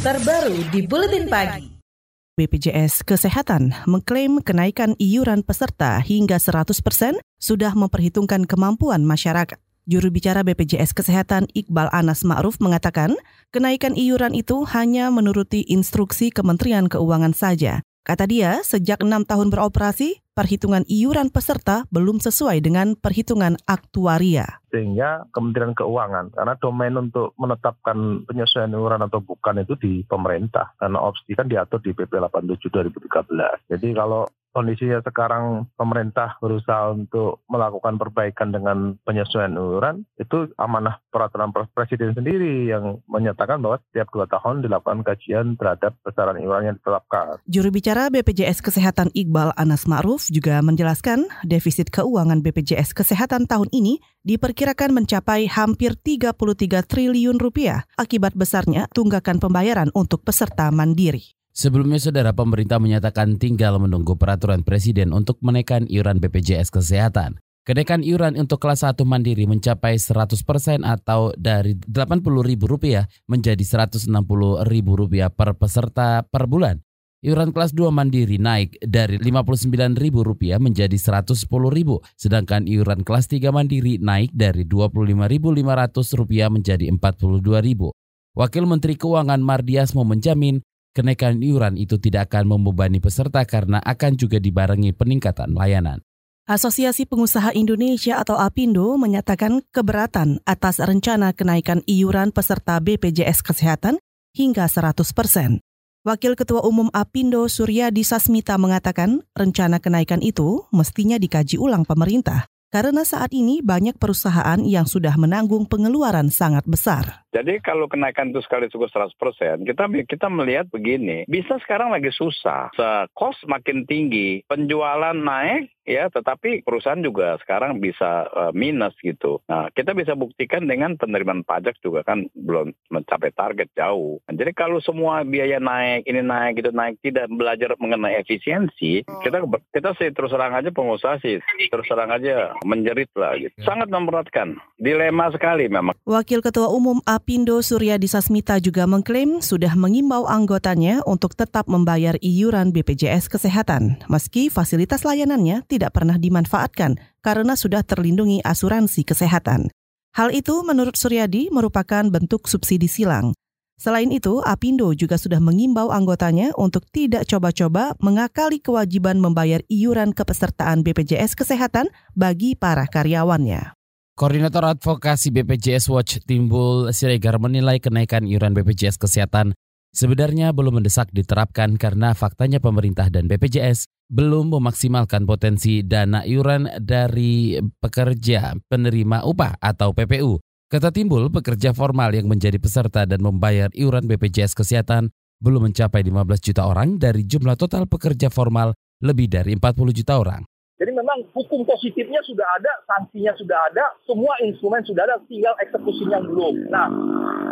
terbaru di Buletin Pagi. BPJS Kesehatan mengklaim kenaikan iuran peserta hingga 100% sudah memperhitungkan kemampuan masyarakat. Juru bicara BPJS Kesehatan Iqbal Anas Ma'ruf mengatakan, kenaikan iuran itu hanya menuruti instruksi Kementerian Keuangan saja. Kata dia, sejak enam tahun beroperasi, perhitungan iuran peserta belum sesuai dengan perhitungan aktuaria. Sehingga Kementerian Keuangan, karena domain untuk menetapkan penyesuaian iuran atau bukan itu di pemerintah. Karena opsi kan diatur di PP 87 2013. Jadi kalau kondisinya sekarang pemerintah berusaha untuk melakukan perbaikan dengan penyesuaian iuran, itu amanah peraturan presiden sendiri yang menyatakan bahwa setiap dua tahun dilakukan kajian terhadap besaran iuran yang ditetapkan. Juru bicara BPJS Kesehatan Iqbal Anas Ma'ruf juga menjelaskan defisit keuangan BPJS Kesehatan tahun ini diperkirakan mencapai hampir 33 triliun rupiah akibat besarnya tunggakan pembayaran untuk peserta mandiri. Sebelumnya, saudara pemerintah menyatakan tinggal menunggu peraturan presiden untuk menaikkan iuran BPJS Kesehatan. Kenaikan iuran untuk kelas 1 mandiri mencapai 100% atau dari Rp80.000 menjadi Rp160.000 per peserta per bulan. Iuran kelas 2 mandiri naik dari Rp59.000 menjadi Rp110.000, sedangkan iuran kelas 3 mandiri naik dari Rp25.500 menjadi Rp42.000. Wakil Menteri Keuangan Mardiasmo menjamin Kenaikan iuran itu tidak akan membebani peserta karena akan juga dibarengi peningkatan layanan. Asosiasi Pengusaha Indonesia atau APindo menyatakan keberatan atas rencana kenaikan iuran peserta BPJS Kesehatan hingga 100 persen. Wakil Ketua Umum APindo Suryadi Sasmita mengatakan rencana kenaikan itu mestinya dikaji ulang pemerintah karena saat ini banyak perusahaan yang sudah menanggung pengeluaran sangat besar. Jadi kalau kenaikan itu sekali cukup 100%, kita kita melihat begini, bisa sekarang lagi susah. Cost makin tinggi, penjualan naik, ya tetapi perusahaan juga sekarang bisa uh, minus gitu. Nah, kita bisa buktikan dengan penerimaan pajak juga kan belum mencapai target jauh. Nah, jadi kalau semua biaya naik, ini naik, itu naik, tidak belajar mengenai efisiensi, kita kita sih terus terang aja pengusaha sih terus terang aja menjerit lah gitu. Sangat memberatkan, dilema sekali memang. Wakil Ketua Umum Apindo Surya Disasmita juga mengklaim sudah mengimbau anggotanya untuk tetap membayar iuran BPJS Kesehatan, meski fasilitas layanannya tidak pernah dimanfaatkan karena sudah terlindungi asuransi kesehatan. Hal itu menurut Suryadi merupakan bentuk subsidi silang. Selain itu, Apindo juga sudah mengimbau anggotanya untuk tidak coba-coba mengakali kewajiban membayar iuran kepesertaan BPJS Kesehatan bagi para karyawannya. Koordinator Advokasi BPJS Watch Timbul Siregar menilai kenaikan iuran BPJS Kesehatan sebenarnya belum mendesak diterapkan karena faktanya pemerintah dan BPJS belum memaksimalkan potensi dana iuran dari pekerja penerima upah atau PPU. Kata Timbul, pekerja formal yang menjadi peserta dan membayar iuran BPJS Kesehatan belum mencapai 15 juta orang dari jumlah total pekerja formal lebih dari 40 juta orang. Jadi memang hukum positifnya sudah ada, sanksinya sudah ada, semua instrumen sudah ada, tinggal eksekusinya belum. Nah,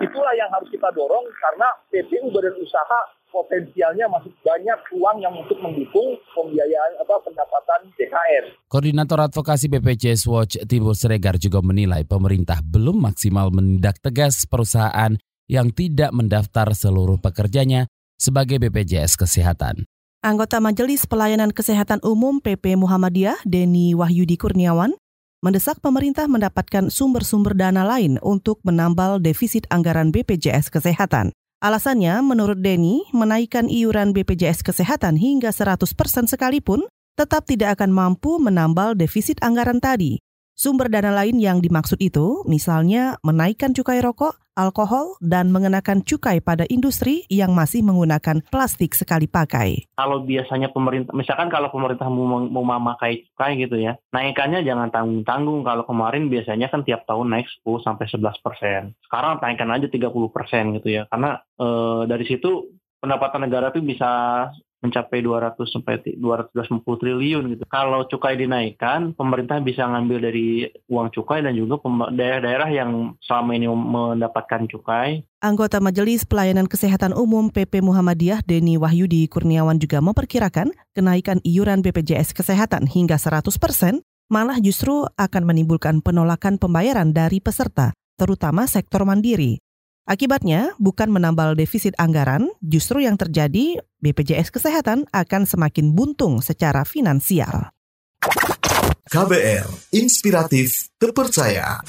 itulah yang harus kita dorong karena PPU badan usaha potensialnya masih banyak uang yang untuk mendukung pembiayaan apa pendapatan DKR. Koordinator Advokasi BPJS Watch Timur Seregar juga menilai pemerintah belum maksimal menindak tegas perusahaan yang tidak mendaftar seluruh pekerjanya sebagai BPJS Kesehatan. Anggota Majelis Pelayanan Kesehatan Umum PP Muhammadiyah, Deni Wahyudi Kurniawan, mendesak pemerintah mendapatkan sumber-sumber dana lain untuk menambal defisit anggaran BPJS Kesehatan. Alasannya, menurut Deni, menaikkan iuran BPJS Kesehatan hingga 100% sekalipun tetap tidak akan mampu menambal defisit anggaran tadi. Sumber dana lain yang dimaksud itu misalnya menaikkan cukai rokok, alkohol, dan mengenakan cukai pada industri yang masih menggunakan plastik sekali pakai. Kalau biasanya pemerintah, misalkan kalau pemerintah mau, mau memakai cukai gitu ya, naikannya jangan tanggung-tanggung. Kalau kemarin biasanya kan tiap tahun naik 10 sampai 11 persen. Sekarang naikkan aja 30 persen gitu ya, karena e, dari situ pendapatan negara itu bisa mencapai 200 sampai 250 triliun gitu. Kalau cukai dinaikkan, pemerintah bisa ngambil dari uang cukai dan juga daerah-daerah yang selama ini mendapatkan cukai. Anggota Majelis Pelayanan Kesehatan Umum PP Muhammadiyah Deni Wahyudi Kurniawan juga memperkirakan kenaikan iuran BPJS Kesehatan hingga 100 persen malah justru akan menimbulkan penolakan pembayaran dari peserta, terutama sektor mandiri. Akibatnya, bukan menambal defisit anggaran, justru yang terjadi BPJS Kesehatan akan semakin buntung secara finansial. KBR, inspiratif, terpercaya.